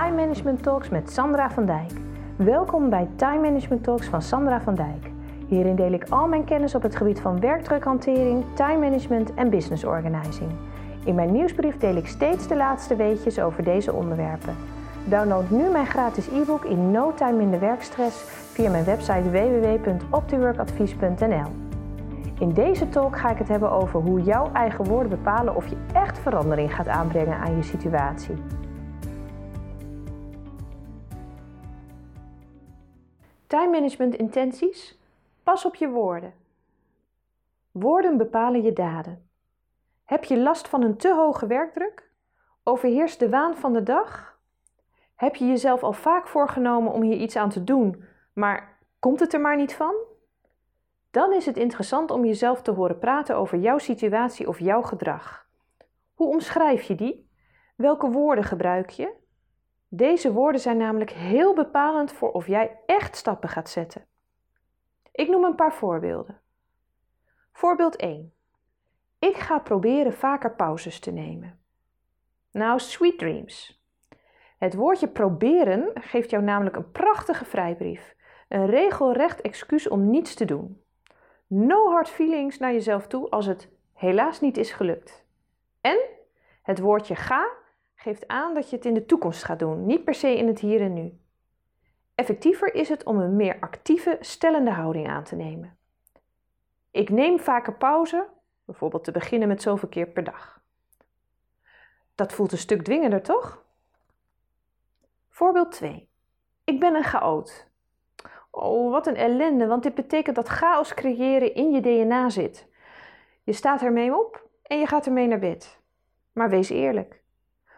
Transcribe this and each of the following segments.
Time Management Talks met Sandra van Dijk. Welkom bij Time Management Talks van Sandra van Dijk. Hierin deel ik al mijn kennis op het gebied van werkdrukhantering, time management en business organizing. In mijn nieuwsbrief deel ik steeds de laatste weetjes over deze onderwerpen. Download nu mijn gratis e-book in No Time in de Werkstress via mijn website www.optiworkadvies.nl. In deze talk ga ik het hebben over hoe jouw eigen woorden bepalen of je echt verandering gaat aanbrengen aan je situatie. Time management intenties. Pas op je woorden. Woorden bepalen je daden. Heb je last van een te hoge werkdruk? Overheerst de waan van de dag? Heb je jezelf al vaak voorgenomen om hier iets aan te doen, maar komt het er maar niet van? Dan is het interessant om jezelf te horen praten over jouw situatie of jouw gedrag. Hoe omschrijf je die? Welke woorden gebruik je? Deze woorden zijn namelijk heel bepalend voor of jij echt stappen gaat zetten. Ik noem een paar voorbeelden. Voorbeeld 1. Ik ga proberen vaker pauzes te nemen. Nou, sweet dreams. Het woordje proberen geeft jou namelijk een prachtige vrijbrief. Een regelrecht excuus om niets te doen. No hard feelings naar jezelf toe als het helaas niet is gelukt. En het woordje ga geeft aan dat je het in de toekomst gaat doen, niet per se in het hier en nu. Effectiever is het om een meer actieve, stellende houding aan te nemen. Ik neem vaker pauze, bijvoorbeeld te beginnen met zoveel keer per dag. Dat voelt een stuk dwingender, toch? Voorbeeld 2. Ik ben een chaot. Oh, wat een ellende, want dit betekent dat chaos creëren in je DNA zit. Je staat ermee op en je gaat ermee naar bed. Maar wees eerlijk.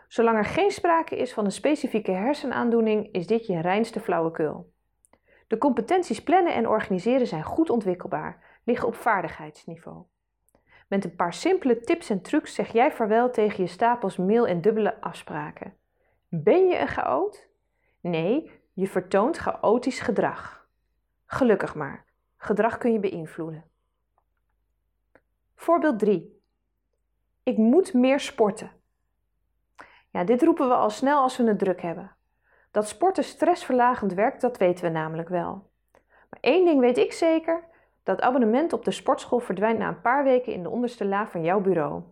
Zolang er geen sprake is van een specifieke hersenaandoening, is dit je reinste flauwekul. De competenties plannen en organiseren zijn goed ontwikkelbaar, liggen op vaardigheidsniveau. Met een paar simpele tips en trucs zeg jij vaarwel tegen je stapels mail en dubbele afspraken. Ben je een chaot? Nee, je vertoont chaotisch gedrag. Gelukkig maar, gedrag kun je beïnvloeden. Voorbeeld 3. Ik moet meer sporten. Ja, dit roepen we al snel als we het druk hebben. Dat sporten stressverlagend werkt, dat weten we namelijk wel. Maar één ding weet ik zeker: dat abonnement op de sportschool verdwijnt na een paar weken in de onderste la van jouw bureau.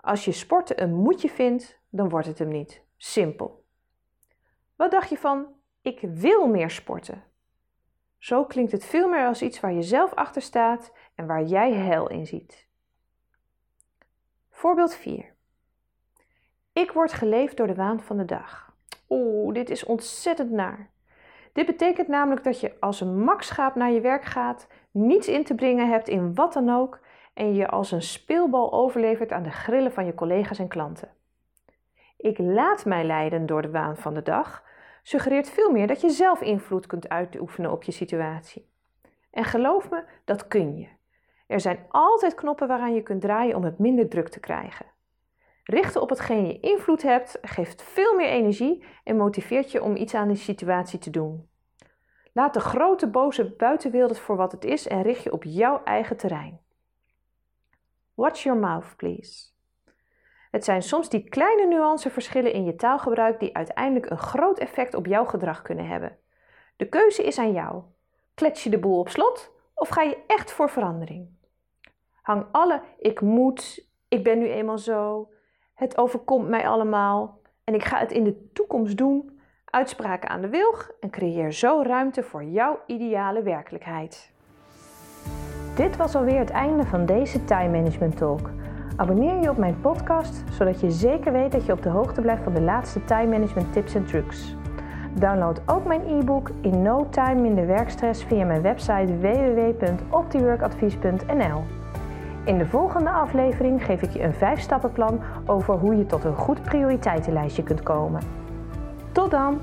Als je sporten een moedje vindt, dan wordt het hem niet. Simpel. Wat dacht je van: ik wil meer sporten? Zo klinkt het veel meer als iets waar je zelf achter staat en waar jij hel in ziet. Voorbeeld 4. Ik word geleefd door de waan van de dag. Oeh, dit is ontzettend naar. Dit betekent namelijk dat je als een makschaap naar je werk gaat, niets in te brengen hebt in wat dan ook en je als een speelbal overlevert aan de grillen van je collega's en klanten. Ik laat mij leiden door de waan van de dag suggereert veel meer dat je zelf invloed kunt uitoefenen op je situatie. En geloof me, dat kun je. Er zijn altijd knoppen waaraan je kunt draaien om het minder druk te krijgen. Richten op hetgeen je invloed hebt geeft veel meer energie en motiveert je om iets aan die situatie te doen. Laat de grote boze buitenwereld voor wat het is en richt je op jouw eigen terrein. Watch your mouth, please. Het zijn soms die kleine nuanceverschillen in je taalgebruik die uiteindelijk een groot effect op jouw gedrag kunnen hebben. De keuze is aan jou. Klets je de boel op slot of ga je echt voor verandering? Hang alle ik moet, ik ben nu eenmaal zo, het overkomt mij allemaal en ik ga het in de toekomst doen. Uitspraken aan de wilg en creëer zo ruimte voor jouw ideale werkelijkheid. Dit was alweer het einde van deze Time Management Talk. Abonneer je op mijn podcast, zodat je zeker weet dat je op de hoogte blijft van de laatste time management tips en trucs. Download ook mijn e-book In No Time in de Werkstress via mijn website www.optiworkadvies.nl. In de volgende aflevering geef ik je een 5-stappenplan over hoe je tot een goed prioriteitenlijstje kunt komen. Tot dan!